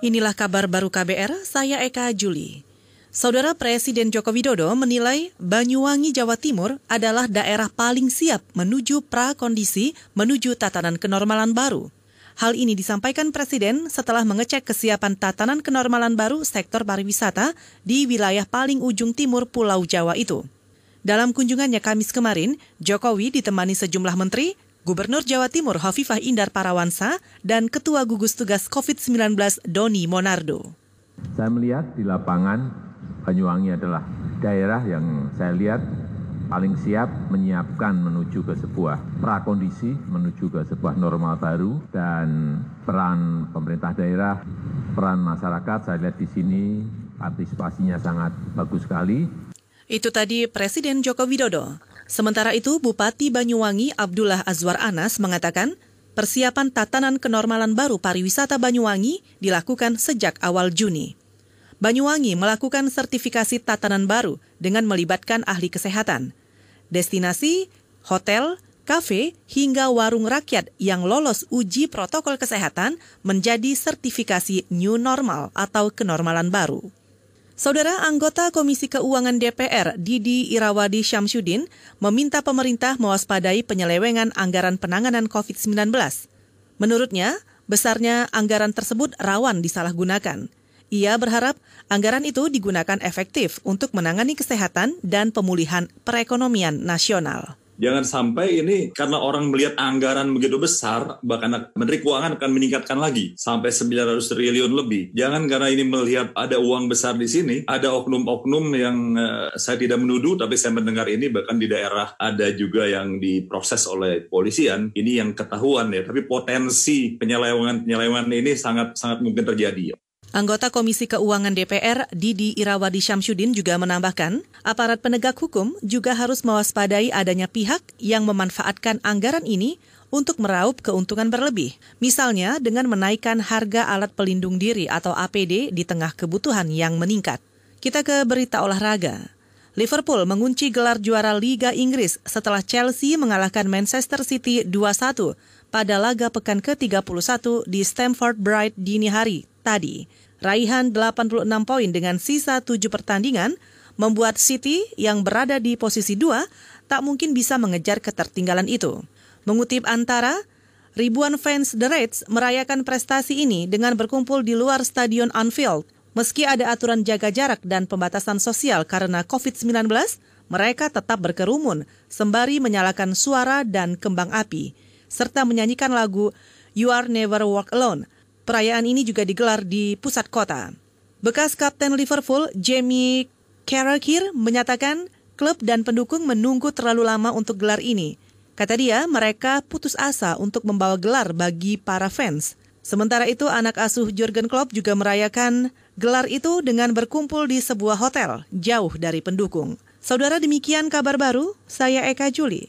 Inilah kabar baru KBR, saya Eka Juli. Saudara Presiden Joko Widodo menilai Banyuwangi, Jawa Timur adalah daerah paling siap menuju prakondisi menuju tatanan kenormalan baru. Hal ini disampaikan Presiden setelah mengecek kesiapan tatanan kenormalan baru sektor pariwisata di wilayah paling ujung timur Pulau Jawa itu. Dalam kunjungannya Kamis kemarin, Jokowi ditemani sejumlah menteri, Gubernur Jawa Timur Hovifah Indar Parawansa dan Ketua Gugus Tugas COVID-19 Doni Monardo. Saya melihat di lapangan Banyuwangi adalah daerah yang saya lihat paling siap menyiapkan menuju ke sebuah prakondisi, menuju ke sebuah normal baru dan peran pemerintah daerah, peran masyarakat saya lihat di sini partisipasinya sangat bagus sekali. Itu tadi Presiden Joko Widodo. Sementara itu, Bupati Banyuwangi Abdullah Azwar Anas mengatakan, persiapan tatanan kenormalan baru pariwisata Banyuwangi dilakukan sejak awal Juni. Banyuwangi melakukan sertifikasi tatanan baru dengan melibatkan ahli kesehatan. Destinasi, hotel, kafe, hingga warung rakyat yang lolos uji protokol kesehatan menjadi sertifikasi new normal atau kenormalan baru. Saudara anggota Komisi Keuangan DPR Didi Irawadi Syamsuddin meminta pemerintah mewaspadai penyelewengan anggaran penanganan COVID-19. Menurutnya, besarnya anggaran tersebut rawan disalahgunakan. Ia berharap anggaran itu digunakan efektif untuk menangani kesehatan dan pemulihan perekonomian nasional. Jangan sampai ini karena orang melihat anggaran begitu besar, bahkan Menteri Keuangan akan meningkatkan lagi sampai 900 triliun lebih. Jangan karena ini melihat ada uang besar di sini, ada oknum-oknum yang uh, saya tidak menuduh, tapi saya mendengar ini bahkan di daerah ada juga yang diproses oleh polisian. Ini yang ketahuan ya, tapi potensi penyelewengan-penyelewengan ini sangat sangat mungkin terjadi. Anggota Komisi Keuangan DPR, Didi Irawadi Syamsuddin juga menambahkan, aparat penegak hukum juga harus mewaspadai adanya pihak yang memanfaatkan anggaran ini untuk meraup keuntungan berlebih. Misalnya dengan menaikkan harga alat pelindung diri atau APD di tengah kebutuhan yang meningkat. Kita ke berita olahraga. Liverpool mengunci gelar juara Liga Inggris setelah Chelsea mengalahkan Manchester City 2-1 pada laga pekan ke-31 di Stamford Bridge dini hari tadi. Raihan 86 poin dengan sisa 7 pertandingan membuat City yang berada di posisi 2 tak mungkin bisa mengejar ketertinggalan itu. Mengutip antara, ribuan fans The Reds merayakan prestasi ini dengan berkumpul di luar Stadion Anfield. Meski ada aturan jaga jarak dan pembatasan sosial karena COVID-19, mereka tetap berkerumun sembari menyalakan suara dan kembang api, serta menyanyikan lagu You Are Never Walk Alone Perayaan ini juga digelar di pusat kota. Bekas Kapten Liverpool, Jamie Carragher, menyatakan klub dan pendukung menunggu terlalu lama untuk gelar ini. Kata dia, mereka putus asa untuk membawa gelar bagi para fans. Sementara itu, anak asuh Jurgen Klopp juga merayakan gelar itu dengan berkumpul di sebuah hotel jauh dari pendukung. Saudara demikian kabar baru, saya Eka Juli.